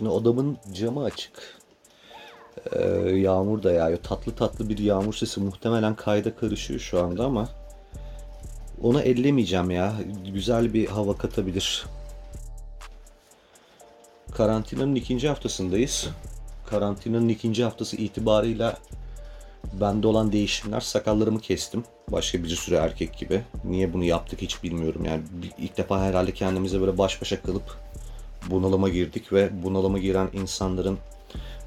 Şimdi odamın camı açık. Ee, yağmur da yağıyor. Tatlı tatlı bir yağmur sesi muhtemelen kayda karışıyor şu anda ama onu ellemeyeceğim ya. Güzel bir hava katabilir. Karantinanın ikinci haftasındayız. Karantinanın ikinci haftası itibarıyla bende olan değişimler sakallarımı kestim. Başka bir sürü erkek gibi. Niye bunu yaptık hiç bilmiyorum. Yani ilk defa herhalde kendimize böyle baş başa kalıp bunalıma girdik ve bunalıma giren insanların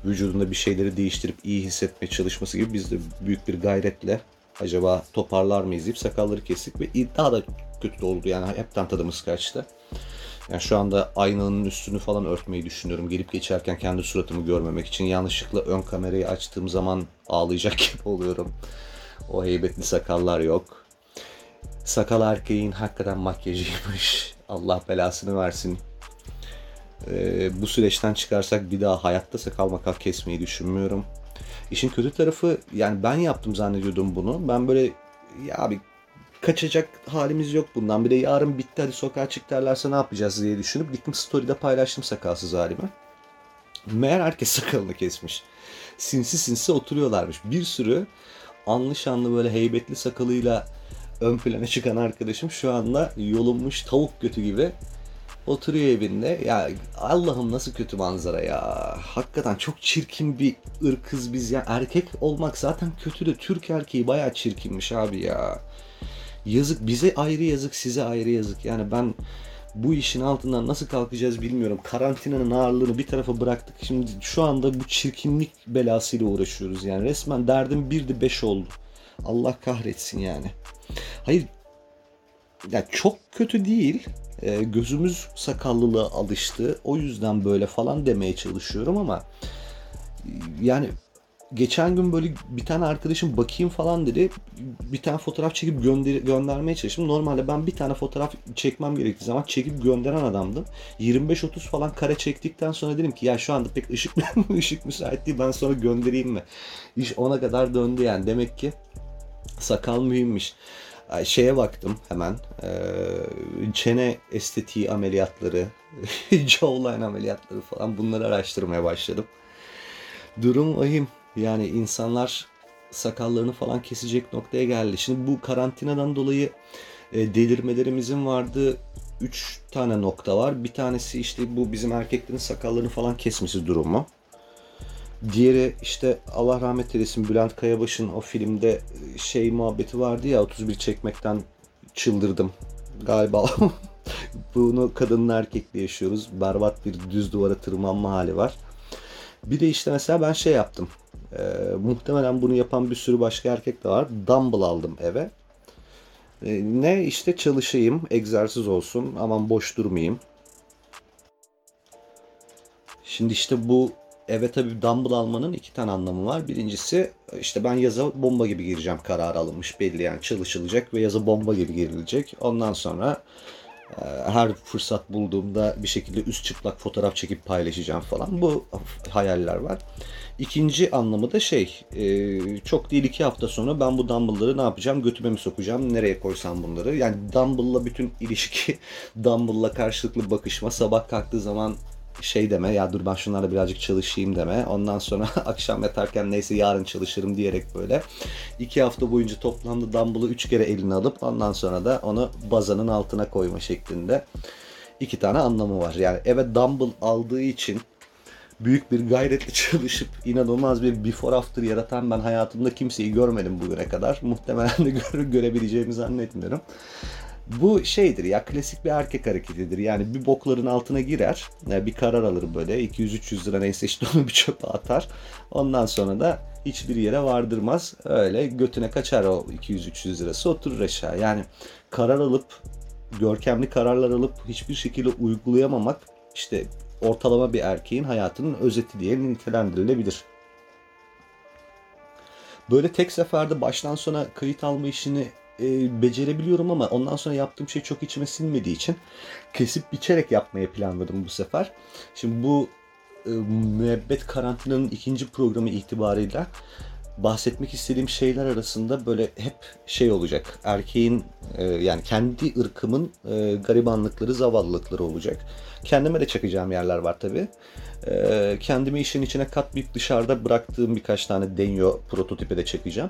vücudunda bir şeyleri değiştirip iyi hissetmeye çalışması gibi biz de büyük bir gayretle acaba toparlar mıyız deyip sakalları kestik ve daha da kötü oldu yani hepten tadımız kaçtı. Yani şu anda aynanın üstünü falan örtmeyi düşünüyorum. Gelip geçerken kendi suratımı görmemek için yanlışlıkla ön kamerayı açtığım zaman ağlayacak gibi oluyorum. O heybetli sakallar yok. Sakal erkeğin hakikaten makyajıymış. Allah belasını versin. Ee, bu süreçten çıkarsak bir daha hayatta sakal makal kesmeyi düşünmüyorum. İşin kötü tarafı yani ben yaptım zannediyordum bunu. Ben böyle ya abi kaçacak halimiz yok bundan. Bir de yarın bitti hadi sokağa çık derlerse ne yapacağız diye düşünüp gittim story'de paylaştım sakalsız halimi. Meğer herkes sakalını kesmiş. Sinsi sinsi oturuyorlarmış. Bir sürü anlı şanlı böyle heybetli sakalıyla ön plana çıkan arkadaşım şu anda yolunmuş tavuk götü gibi oturuyor evinde. Ya Allah'ım nasıl kötü manzara ya. Hakikaten çok çirkin bir ırkız biz ya. Erkek olmak zaten kötü de Türk erkeği bayağı çirkinmiş abi ya. Yazık bize ayrı yazık size ayrı yazık. Yani ben bu işin altından nasıl kalkacağız bilmiyorum. Karantinanın ağırlığını bir tarafa bıraktık. Şimdi şu anda bu çirkinlik belasıyla uğraşıyoruz. Yani resmen derdim bir de beş oldu. Allah kahretsin yani. Hayır ya çok kötü değil. E, gözümüz sakallılığa alıştı. O yüzden böyle falan demeye çalışıyorum ama yani geçen gün böyle bir tane arkadaşım bakayım falan dedi. Bir tane fotoğraf çekip gönder göndermeye çalıştım. Normalde ben bir tane fotoğraf çekmem gerektiği zaman çekip gönderen adamdım. 25-30 falan kare çektikten sonra dedim ki ya şu anda pek ışık ışık müsait değil ben sonra göndereyim mi? İş ona kadar döndü yani. Demek ki sakal mühimmiş şeye baktım hemen. çene estetiği ameliyatları, jawline ameliyatları falan bunları araştırmaya başladım. Durum vahim. Yani insanlar sakallarını falan kesecek noktaya geldi. Şimdi bu karantinadan dolayı delirmelerimizin vardığı 3 tane nokta var. Bir tanesi işte bu bizim erkeklerin sakallarını falan kesmesi durumu. Diğeri işte Allah rahmet eylesin Bülent Kayabaş'ın o filmde şey muhabbeti vardı ya 31 çekmekten çıldırdım. Galiba bunu kadınla erkekle yaşıyoruz. Berbat bir düz duvara tırmanma hali var. Bir de işte mesela ben şey yaptım. Ee, muhtemelen bunu yapan bir sürü başka erkek de var. Dumbbell aldım eve. Ee, ne işte çalışayım, egzersiz olsun, aman boş durmayayım. Şimdi işte bu eve tabii dumbbell almanın iki tane anlamı var. Birincisi işte ben yaza bomba gibi gireceğim karar alınmış belli yani çalışılacak ve yaza bomba gibi girilecek. Ondan sonra e, her fırsat bulduğumda bir şekilde üst çıplak fotoğraf çekip paylaşacağım falan. Bu hayaller var. İkinci anlamı da şey, e, çok değil iki hafta sonra ben bu dumbbellları ne yapacağım? Götüme mi sokacağım? Nereye koysam bunları? Yani dumbbell'la bütün ilişki, dumbbell'la karşılıklı bakışma, sabah kalktığı zaman şey deme ya dur ben şunlarla birazcık çalışayım deme. Ondan sonra akşam yatarken neyse yarın çalışırım diyerek böyle iki hafta boyunca toplamda dumbbell'ı üç kere eline alıp ondan sonra da onu bazanın altına koyma şeklinde iki tane anlamı var. Yani eve dumbbell aldığı için büyük bir gayretle çalışıp inanılmaz bir before after yaratan ben hayatımda kimseyi görmedim bugüne kadar. Muhtemelen de göre, görebileceğimi zannetmiyorum. Bu şeydir ya klasik bir erkek hareketidir. Yani bir bokların altına girer, yani bir karar alır böyle 200-300 lira neyse işte onu bir çöpe atar. Ondan sonra da hiçbir yere vardırmaz. Öyle götüne kaçar o 200-300 lirası oturur aşağı. Yani karar alıp görkemli kararlar alıp hiçbir şekilde uygulayamamak işte ortalama bir erkeğin hayatının özeti diye nitelendirilebilir. Böyle tek seferde baştan sona kayıt alma işini e, becerebiliyorum ama ondan sonra yaptığım şey çok içime sinmediği için kesip biçerek yapmaya planladım bu sefer. Şimdi bu e, müebbet karantinanın ikinci programı itibarıyla bahsetmek istediğim şeyler arasında böyle hep şey olacak. Erkeğin e, yani kendi ırkımın e, garibanlıkları, zavallılıkları olacak. Kendime de çakacağım yerler var tabii. E, kendimi işin içine katmayıp dışarıda bıraktığım birkaç tane denyo prototipe de çekeceğim.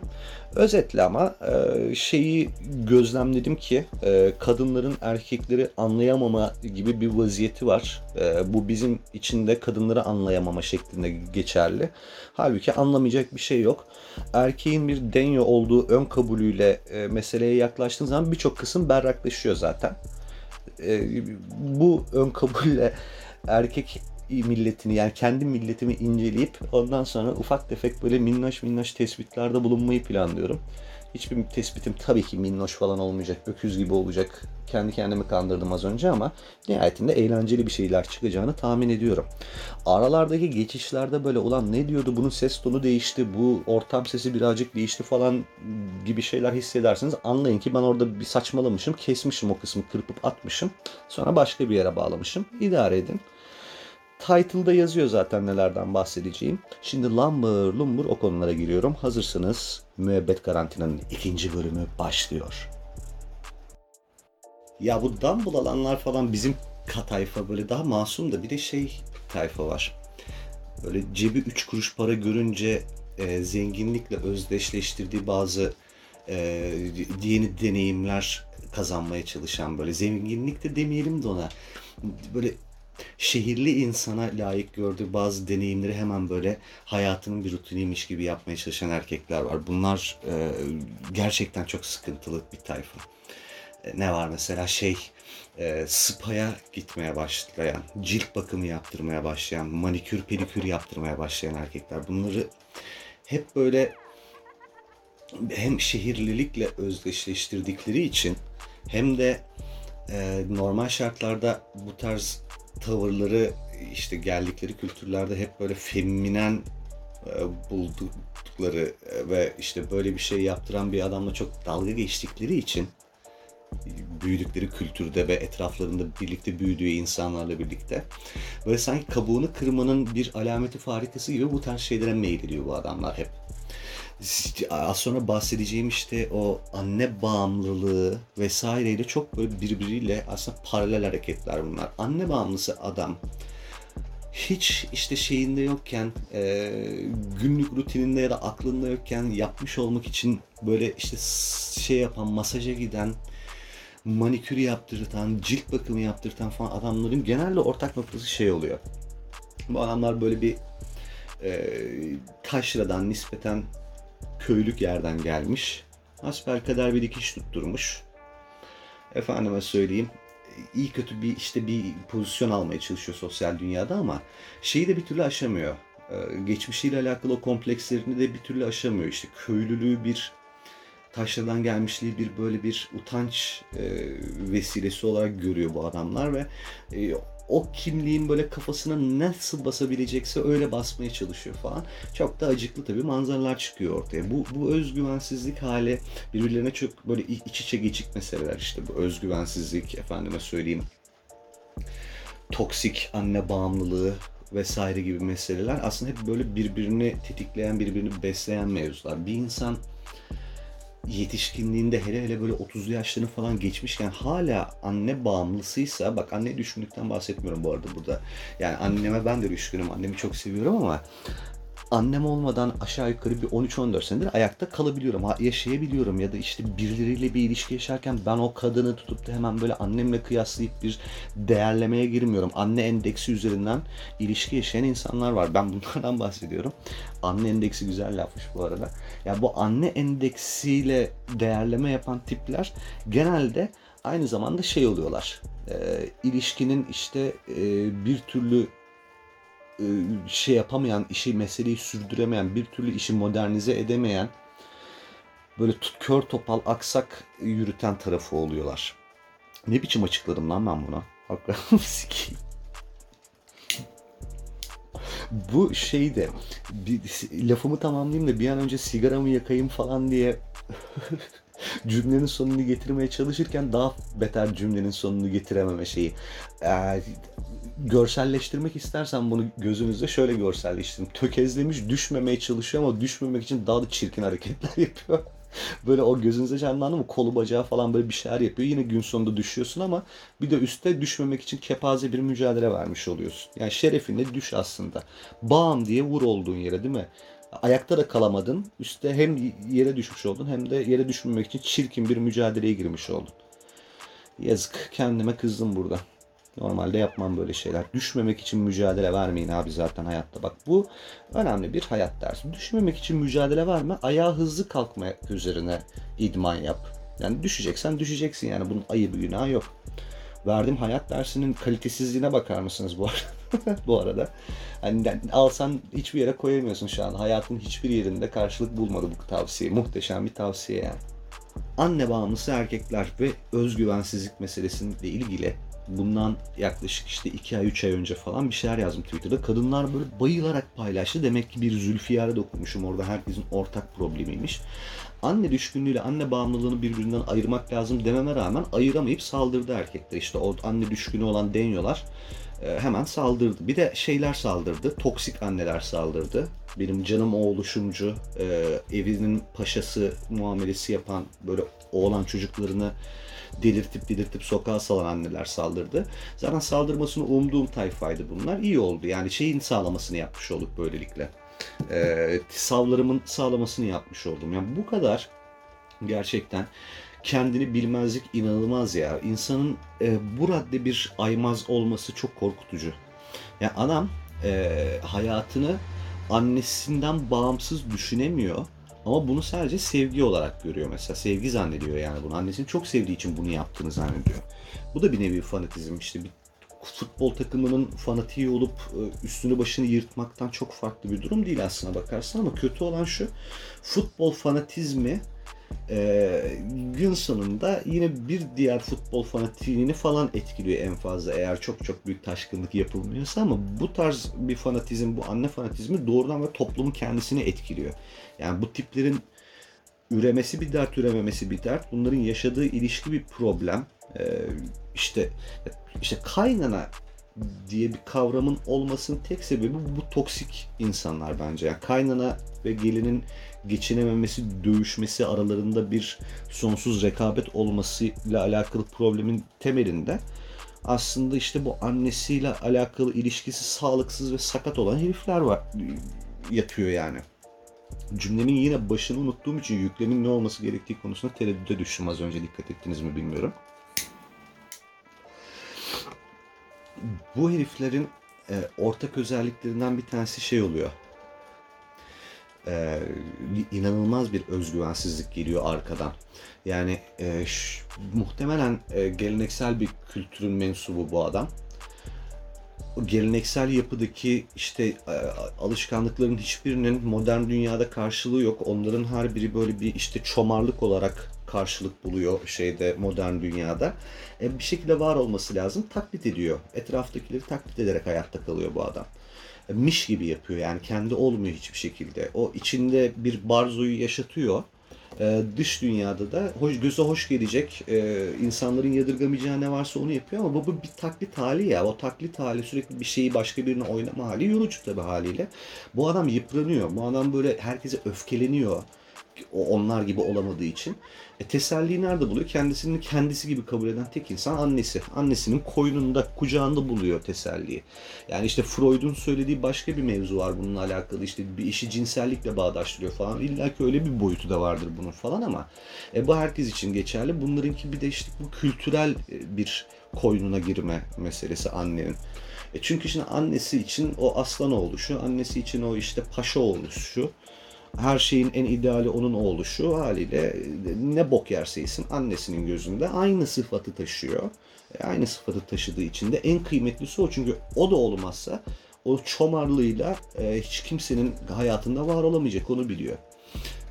Özetle ama e, şeyi gözlemledim ki e, kadınların erkekleri anlayamama gibi bir vaziyeti var. E, bu bizim içinde kadınları anlayamama şeklinde geçerli. Halbuki anlamayacak bir şey yok. Erkeğin bir denyo olduğu ön kabulüyle e, meseleye yaklaştığın zaman birçok kısım berraklaşıyor zaten. E, bu ön kabulle erkek milletini yani kendi milletimi inceleyip ondan sonra ufak tefek böyle minnoş minnoş tespitlerde bulunmayı planlıyorum. Hiçbir tespitim tabii ki minnoş falan olmayacak, öküz gibi olacak. Kendi kendimi kandırdım az önce ama nihayetinde eğlenceli bir şeyler çıkacağını tahmin ediyorum. Aralardaki geçişlerde böyle olan ne diyordu bunun ses tonu değişti, bu ortam sesi birazcık değişti falan gibi şeyler hissedersiniz. Anlayın ki ben orada bir saçmalamışım, kesmişim o kısmı, kırpıp atmışım. Sonra başka bir yere bağlamışım. İdare edin. Title'da yazıyor zaten nelerden bahsedeceğim. Şimdi lumbur lumbur o konulara giriyorum. Hazırsınız müebbet karantinanın ikinci bölümü başlıyor. Ya bu dumbbell alanlar falan bizim tayfa böyle daha masum da bir de şey tayfa var. Böyle cebi 3 kuruş para görünce e, zenginlikle özdeşleştirdiği bazı e, yeni deneyimler kazanmaya çalışan böyle zenginlik de demeyelim de ona böyle şehirli insana layık gördüğü bazı deneyimleri hemen böyle hayatının bir rutiniymiş gibi yapmaya çalışan erkekler var. Bunlar e, gerçekten çok sıkıntılı bir tayfa. E, ne var mesela şey e, spa'ya gitmeye başlayan, cilt bakımı yaptırmaya başlayan, manikür pedikür yaptırmaya başlayan erkekler. Bunları hep böyle hem şehirlilikle özdeşleştirdikleri için hem de e, normal şartlarda bu tarz tavırları işte geldikleri kültürlerde hep böyle feminen e, buldukları e, ve işte böyle bir şey yaptıran bir adamla çok dalga geçtikleri için büyüdükleri kültürde ve etraflarında birlikte büyüdüğü insanlarla birlikte böyle sanki kabuğunu kırmanın bir alameti farikası gibi bu tarz şeylere meyil bu adamlar hep az sonra bahsedeceğim işte o anne bağımlılığı vesaireyle çok böyle birbiriyle aslında paralel hareketler bunlar. Anne bağımlısı adam hiç işte şeyinde yokken e, günlük rutininde ya da aklında yokken yapmış olmak için böyle işte şey yapan masaja giden manikür yaptırtan, cilt bakımı yaptırtan falan adamların genelde ortak noktası şey oluyor. Bu adamlar böyle bir e, taşradan nispeten köylük yerden gelmiş. kadar bir dikiş tutturmuş. Efendime söyleyeyim iyi kötü bir işte bir pozisyon almaya çalışıyor sosyal dünyada ama şeyi de bir türlü aşamıyor. Ee, geçmişiyle alakalı o komplekslerini de bir türlü aşamıyor. İşte köylülüğü bir taşlardan gelmişliği bir böyle bir utanç e, vesilesi olarak görüyor bu adamlar ve e, o kimliğin böyle kafasına nasıl basabilecekse öyle basmaya çalışıyor falan. Çok da acıklı tabii manzaralar çıkıyor ortaya. Bu, bu özgüvensizlik hali birbirlerine çok böyle iç içe geçik meseleler işte bu özgüvensizlik efendime söyleyeyim toksik anne bağımlılığı vesaire gibi meseleler aslında hep böyle birbirini tetikleyen, birbirini besleyen mevzular. Bir insan yetişkinliğinde hele hele böyle 30'lu yaşlarını falan geçmişken hala anne bağımlısıysa bak anne düşkünlükten bahsetmiyorum bu arada burada. Yani anneme ben de düşkünüm. Annemi çok seviyorum ama annem olmadan aşağı yukarı bir 13-14 senedir ayakta kalabiliyorum, yaşayabiliyorum ya da işte birileriyle bir ilişki yaşarken ben o kadını tutup da hemen böyle annemle kıyaslayıp bir değerlemeye girmiyorum. Anne endeksi üzerinden ilişki yaşayan insanlar var. Ben bunlardan bahsediyorum. Anne endeksi güzel lafmış bu arada. Ya yani bu anne endeksiyle değerleme yapan tipler genelde aynı zamanda şey oluyorlar. E, ilişkinin işte e, bir türlü şey yapamayan, işi meseleyi sürdüremeyen, bir türlü işi modernize edemeyen böyle kör topal aksak yürüten tarafı oluyorlar. Ne biçim açıkladım lan ben buna? Hakikaten sikeyim. Bu şeyi de bir, lafımı tamamlayayım da bir an önce sigaramı yakayım falan diye cümlenin sonunu getirmeye çalışırken daha beter cümlenin sonunu getirememe şeyi. Ee, görselleştirmek istersen bunu gözünüzde şöyle görselleştirin. Tökezlemiş düşmemeye çalışıyor ama düşmemek için daha da çirkin hareketler yapıyor. böyle o gözünüze canlandı mı kolu bacağı falan böyle bir şeyler yapıyor. Yine gün sonunda düşüyorsun ama bir de üstte düşmemek için kepaze bir mücadele vermiş oluyorsun. Yani şerefinle düş aslında. Bam diye vur olduğun yere değil mi? Ayakta da kalamadın. Üste hem yere düşmüş oldun hem de yere düşmemek için çirkin bir mücadeleye girmiş oldun. Yazık kendime kızdım burada. Normalde yapmam böyle şeyler. Düşmemek için mücadele vermeyin abi zaten hayatta. Bak bu önemli bir hayat dersi. Düşmemek için mücadele verme. Ayağa hızlı kalkmak üzerine idman yap. Yani düşeceksen düşeceksin yani bunun ayıbı günahı yok. Verdiğim hayat dersinin kalitesizliğine bakar mısınız bu arada? bu arada. Hani alsan hiçbir yere koyamıyorsun şu an. Hayatın hiçbir yerinde karşılık bulmadı bu tavsiye. Muhteşem bir tavsiye yani. Anne bağımlısı erkekler ve özgüvensizlik meselesiyle ilgili bundan yaklaşık işte 2 ay 3 ay önce falan bir şeyler yazdım Twitter'da. Kadınlar böyle bayılarak paylaştı. Demek ki bir Zülfiyar'a dokunmuşum. Orada herkesin ortak problemiymiş. Anne düşkünlüğüyle anne bağımlılığını birbirinden ayırmak lazım dememe rağmen ayıramayıp saldırdı erkekler. İşte o anne düşkünü olan denyolar e, hemen saldırdı. Bir de şeyler saldırdı. Toksik anneler saldırdı. Benim canım oğluşumcu, e, evinin paşası muamelesi yapan böyle oğlan çocuklarını delirtip delirtip sokağa salan anneler saldırdı. Zaten saldırmasını umduğum tayfaydı bunlar. İyi oldu. Yani şeyin sağlamasını yapmış olduk böylelikle. Ee, savlarımın sağlamasını yapmış oldum. Yani bu kadar gerçekten kendini bilmezlik inanılmaz ya. İnsanın e, bu radde bir aymaz olması çok korkutucu. Yani anam e, hayatını annesinden bağımsız düşünemiyor ama bunu sadece sevgi olarak görüyor mesela. Sevgi zannediyor yani bunu. Annesini çok sevdiği için bunu yaptığını zannediyor. Bu da bir nevi fanatizm işte. Bir futbol takımının fanatiği olup e, üstünü başını yırtmaktan çok farklı bir durum değil aslına bakarsan ama kötü olan şu futbol fanatizmi e, gün sonunda yine bir diğer futbol fanatiğini falan etkiliyor en fazla eğer çok çok büyük taşkınlık yapılmıyorsa ama bu tarz bir fanatizm, bu anne fanatizmi doğrudan ve toplumun kendisini etkiliyor. Yani bu tiplerin üremesi bir dert, ürememesi bir dert. Bunların yaşadığı ilişki bir problem. Ee, işte işte kaynana diye bir kavramın olmasının tek sebebi bu toksik insanlar bence. Yani kaynana ve gelinin geçinememesi, dövüşmesi aralarında bir sonsuz rekabet olmasıyla alakalı problemin temelinde aslında işte bu annesiyle alakalı ilişkisi sağlıksız ve sakat olan herifler var yatıyor yani. Cümlemin yine başını unuttuğum için yüklemin ne olması gerektiği konusunda tereddüte düştüm az önce dikkat ettiniz mi bilmiyorum. Bu heriflerin e, ortak özelliklerinden bir tanesi şey oluyor e, inanılmaz bir özgüvensizlik geliyor arkadan. Yani e, ş, muhtemelen e, geleneksel bir kültürün mensubu bu adam. O geleneksel yapıdaki işte e, alışkanlıkların hiçbirinin modern dünyada karşılığı yok. Onların her biri böyle bir işte çomarlık olarak karşılık buluyor şeyde modern dünyada. E, bir şekilde var olması lazım. Taklit ediyor. Etraftakileri taklit ederek hayatta kalıyor bu adam miş gibi yapıyor. Yani kendi olmuyor hiçbir şekilde. O içinde bir barzoyu yaşatıyor. Ee, dış dünyada da hoş, göze hoş gelecek e, insanların yadırgamayacağı ne varsa onu yapıyor ama bu, bu bir taklit hali ya. O taklit hali sürekli bir şeyi başka birine oynama hali yorucu tabii haliyle. Bu adam yıpranıyor. Bu adam böyle herkese öfkeleniyor onlar gibi olamadığı için. E, teselliyi nerede buluyor? Kendisini kendisi gibi kabul eden tek insan annesi. Annesinin koynunda, kucağında buluyor teselliyi. Yani işte Freud'un söylediği başka bir mevzu var bununla alakalı. İşte bir işi cinsellikle bağdaştırıyor falan. İlla ki öyle bir boyutu da vardır bunun falan ama e, bu herkes için geçerli. Bunlarınki bir de işte bu kültürel e, bir koynuna girme meselesi annenin. E çünkü şimdi annesi için o aslan oluşu, annesi için o işte paşa oluşu, her şeyin en ideali onun oluşu haliyle ne bok yerse yesin annesinin gözünde aynı sıfatı taşıyor. E, aynı sıfatı taşıdığı için de en kıymetlisi o. Çünkü o da olmazsa o çomarlığıyla e, hiç kimsenin hayatında var olamayacak onu biliyor.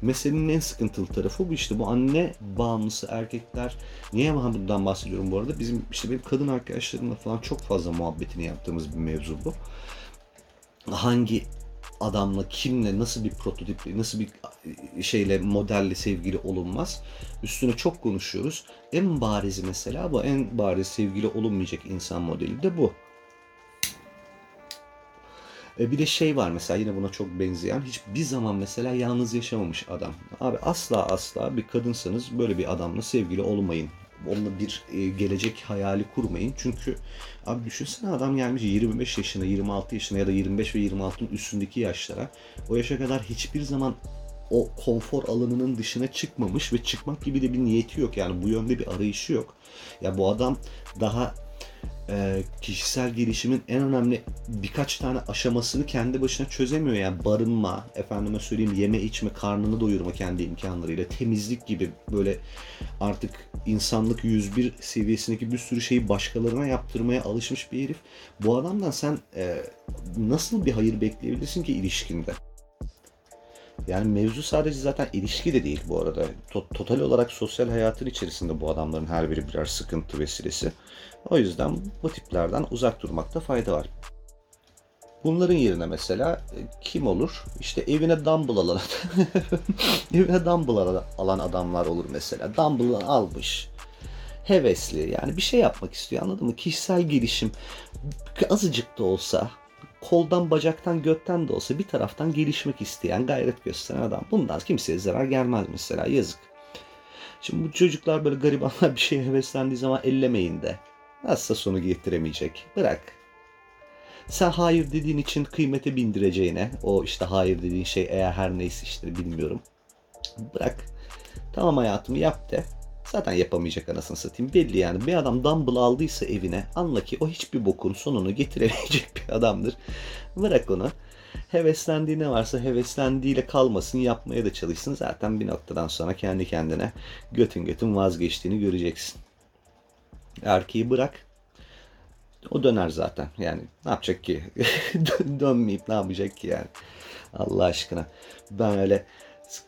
Meselenin en sıkıntılı tarafı bu işte bu anne bağımlısı erkekler. Niye bundan bahsediyorum bu arada? Bizim işte benim kadın arkadaşlarımla falan çok fazla muhabbetini yaptığımız bir mevzu bu. Hangi adamla, kimle, nasıl bir prototiple, nasıl bir şeyle, modelle sevgili olunmaz. Üstüne çok konuşuyoruz. En barizi mesela bu. En bariz sevgili olunmayacak insan modeli de bu. E bir de şey var mesela yine buna çok benzeyen hiçbir zaman mesela yalnız yaşamamış adam. Abi asla asla bir kadınsanız böyle bir adamla sevgili olmayın. Onunla bir e, gelecek hayali kurmayın. Çünkü abi düşünsene adam gelmiş 25 yaşına, 26 yaşına ya da 25 ve 26'ın üstündeki yaşlara. O yaşa kadar hiçbir zaman o konfor alanının dışına çıkmamış ve çıkmak gibi de bir niyeti yok. Yani bu yönde bir arayışı yok. Ya bu adam daha e, kişisel gelişimin en önemli birkaç tane aşamasını kendi başına çözemiyor. Yani barınma, efendime söyleyeyim yeme içme, karnını doyurma kendi imkanlarıyla, temizlik gibi böyle artık insanlık 101 seviyesindeki bir sürü şeyi başkalarına yaptırmaya alışmış bir herif. Bu adamdan sen e, nasıl bir hayır bekleyebilirsin ki ilişkinde? Yani mevzu sadece zaten ilişki de değil bu arada. total olarak sosyal hayatın içerisinde bu adamların her biri birer sıkıntı vesilesi. O yüzden bu tiplerden uzak durmakta fayda var. Bunların yerine mesela e, kim olur? İşte evine dumbbell alan, evine dumbbell alan adamlar olur mesela. Dumbbell almış. Hevesli yani bir şey yapmak istiyor anladın mı? Kişisel gelişim azıcık da olsa koldan, bacaktan, götten de olsa bir taraftan gelişmek isteyen, gayret gösteren adam. Bundan kimseye zarar gelmez mesela yazık. Şimdi bu çocuklar böyle garibanlar bir şeye heveslendiği zaman ellemeyin de. Nasılsa sonu getiremeyecek. Bırak. Sen hayır dediğin için kıymete bindireceğine, o işte hayır dediğin şey eğer her neyse işte bilmiyorum. Bırak. Tamam hayatımı yap de. Zaten yapamayacak anasını satayım. Belli yani. Bir adam dumbbell aldıysa evine anla ki o hiçbir bokun sonunu getiremeyecek bir adamdır. Bırak onu. Heveslendiği ne varsa heveslendiğiyle kalmasın yapmaya da çalışsın. Zaten bir noktadan sonra kendi kendine götün götün vazgeçtiğini göreceksin. Erkeği bırak. O döner zaten. Yani ne yapacak ki? Dönmeyip ne yapacak ki yani? Allah aşkına. Ben öyle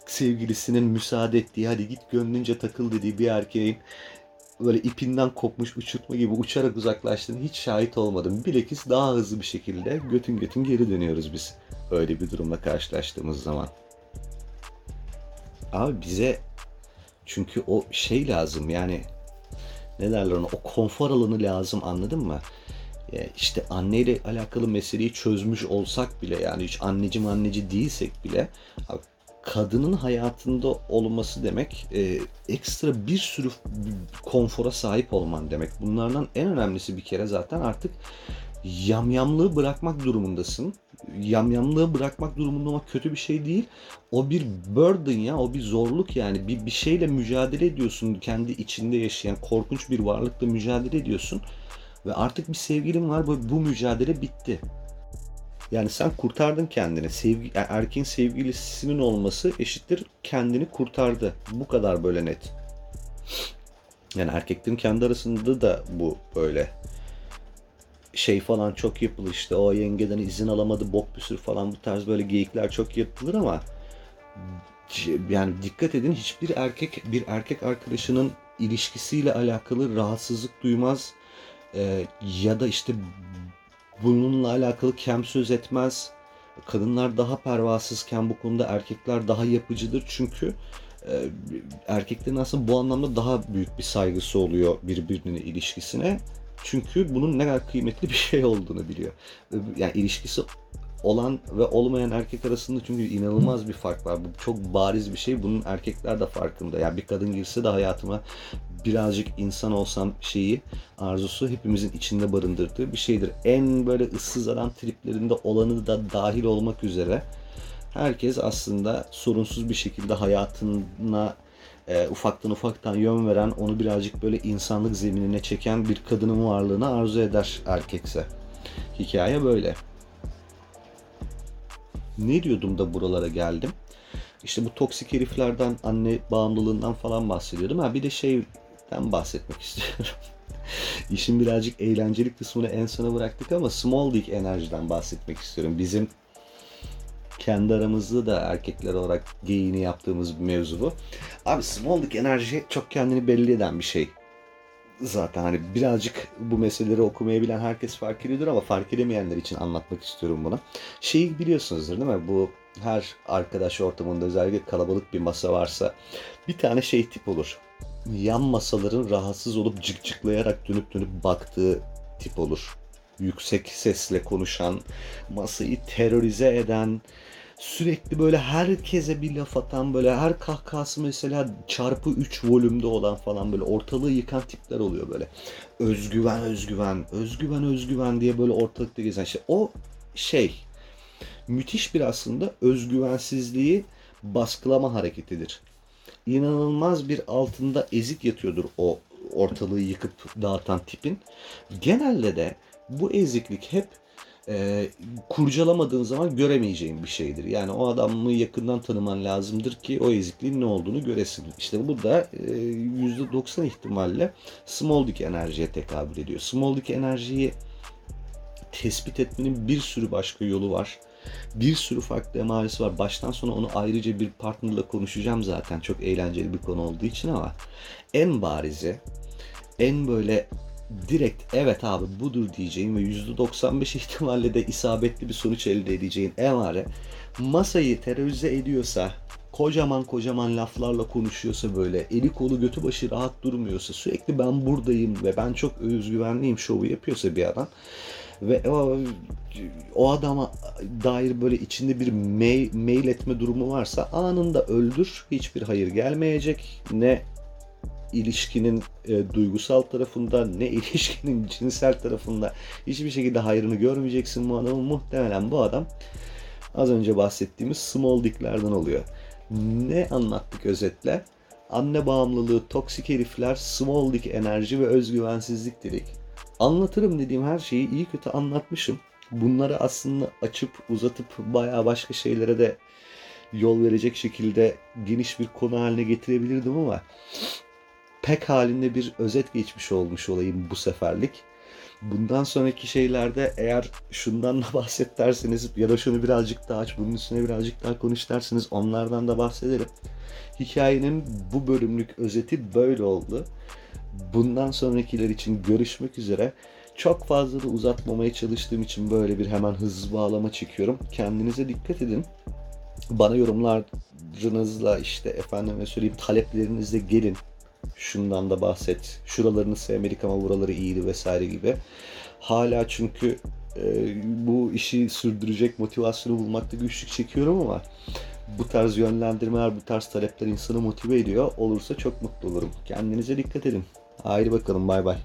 sevgilisinin müsaade ettiği hadi git gönlünce takıl dediği bir erkeğin böyle ipinden kopmuş uçurtma gibi uçarak uzaklaştığını hiç şahit olmadım. Bilakis daha hızlı bir şekilde götün götün geri dönüyoruz biz. Öyle bir durumla karşılaştığımız zaman. Abi bize çünkü o şey lazım yani ne derler ona o konfor alanı lazım anladın mı? E, işte anneyle alakalı meseleyi çözmüş olsak bile yani hiç anneci anneci değilsek bile abi, kadının hayatında olması demek e, ekstra bir sürü konfora sahip olman demek. Bunlardan en önemlisi bir kere zaten artık yamyamlığı bırakmak durumundasın. Yamyamlığı bırakmak durumunda olmak kötü bir şey değil. O bir burden ya, o bir zorluk yani. Bir, bir şeyle mücadele ediyorsun. Kendi içinde yaşayan korkunç bir varlıkla mücadele ediyorsun. Ve artık bir sevgilin var. Bu, bu mücadele bitti. Yani sen kurtardın kendini. Sevgi, erkeğin sevgilisinin olması eşittir kendini kurtardı. Bu kadar böyle net. Yani erkeklerin kendi arasında da bu böyle şey falan çok yapılır işte o yengeden izin alamadı bok bir sürü falan bu tarz böyle geyikler çok yapılır ama yani dikkat edin hiçbir erkek bir erkek arkadaşının ilişkisiyle alakalı rahatsızlık duymaz ee, ya da işte bununla alakalı kem söz etmez. Kadınlar daha pervasızken bu konuda erkekler daha yapıcıdır çünkü e, erkeklerin aslında bu anlamda daha büyük bir saygısı oluyor birbirine ilişkisine. Çünkü bunun ne kadar kıymetli bir şey olduğunu biliyor. Yani ilişkisi olan ve olmayan erkek arasında çünkü inanılmaz bir fark var. Bu çok bariz bir şey. Bunun erkekler de farkında. Yani bir kadın girse de hayatıma birazcık insan olsam şeyi arzusu hepimizin içinde barındırdığı bir şeydir. En böyle ıssız adam triplerinde olanı da dahil olmak üzere herkes aslında sorunsuz bir şekilde hayatına e, ufaktan ufaktan yön veren, onu birazcık böyle insanlık zeminine çeken bir kadının varlığını arzu eder erkekse. Hikaye böyle. Ne diyordum da buralara geldim? İşte bu toksik heriflerden, anne bağımlılığından falan bahsediyordum. Ha bir de şeyden bahsetmek istiyorum. İşin birazcık eğlenceli kısmını en sona bıraktık ama small dick enerjiden bahsetmek istiyorum. Bizim kendi aramızda da erkekler olarak geyini yaptığımız bir mevzu bu. Abi small dick enerji çok kendini belli eden bir şey. Zaten hani birazcık bu meseleleri okumayı bilen herkes fark ediyordur ama fark edemeyenler için anlatmak istiyorum bunu. Şeyi biliyorsunuzdur değil mi? Bu her arkadaş ortamında özellikle kalabalık bir masa varsa bir tane şey tip olur. Yan masaların rahatsız olup cıkcıklayarak dönüp dönüp baktığı tip olur. Yüksek sesle konuşan, masayı terörize eden, sürekli böyle herkese bir laf atan böyle her kahkahası mesela çarpı 3 volümde olan falan böyle ortalığı yıkan tipler oluyor böyle. Özgüven özgüven özgüven özgüven diye böyle ortalıkta gezen şey. O şey müthiş bir aslında özgüvensizliği baskılama hareketidir. İnanılmaz bir altında ezik yatıyordur o ortalığı yıkıp dağıtan tipin. Genelde de bu eziklik hep e, kurcalamadığın zaman göremeyeceğin bir şeydir. Yani o adamı yakından tanıman lazımdır ki o ezikliğin ne olduğunu göresin. İşte bu da e, %90 ihtimalle small dick enerjiye tekabül ediyor. Small dick enerjiyi tespit etmenin bir sürü başka yolu var. Bir sürü farklı emaresi var. Baştan sona onu ayrıca bir partnerla konuşacağım zaten. Çok eğlenceli bir konu olduğu için ama en barizi, en böyle direkt evet abi budur diyeceğin ve %95 ihtimalle de isabetli bir sonuç elde edeceğin emare masayı terörize ediyorsa kocaman kocaman laflarla konuşuyorsa böyle eli kolu götü başı rahat durmuyorsa sürekli ben buradayım ve ben çok özgüvenliyim şovu yapıyorsa bir adam ve o, o adama dair böyle içinde bir mail, mail etme durumu varsa anında öldür. Hiçbir hayır gelmeyecek. Ne ilişkinin e, duygusal tarafında ne ilişkinin cinsel tarafında hiçbir şekilde hayrını görmeyeceksin bu adamın. Muhtemelen bu adam az önce bahsettiğimiz small dicklerden oluyor. Ne anlattık özetle? Anne bağımlılığı, toksik herifler, small dick enerji ve özgüvensizlik dedik. Anlatırım dediğim her şeyi iyi kötü anlatmışım. Bunları aslında açıp uzatıp bayağı başka şeylere de yol verecek şekilde geniş bir konu haline getirebilirdim ama pek halinde bir özet geçmiş olmuş olayım bu seferlik. Bundan sonraki şeylerde eğer şundan da bahset derseniz ya da şunu birazcık daha aç, bunun üstüne birazcık daha konuş derseniz onlardan da bahsederim. Hikayenin bu bölümlük özeti böyle oldu. Bundan sonrakiler için görüşmek üzere. Çok fazla da uzatmamaya çalıştığım için böyle bir hemen hızlı bağlama çekiyorum. Kendinize dikkat edin. Bana yorumlarınızla işte efendime söyleyeyim taleplerinizle gelin şundan da bahset. Şuralarını sevmedik ama buraları iyiydi vesaire gibi. Hala çünkü e, bu işi sürdürecek motivasyonu bulmakta güçlük çekiyorum ama bu tarz yönlendirmeler, bu tarz talepler insanı motive ediyor. Olursa çok mutlu olurum. Kendinize dikkat edin. Haydi bakalım bay bay.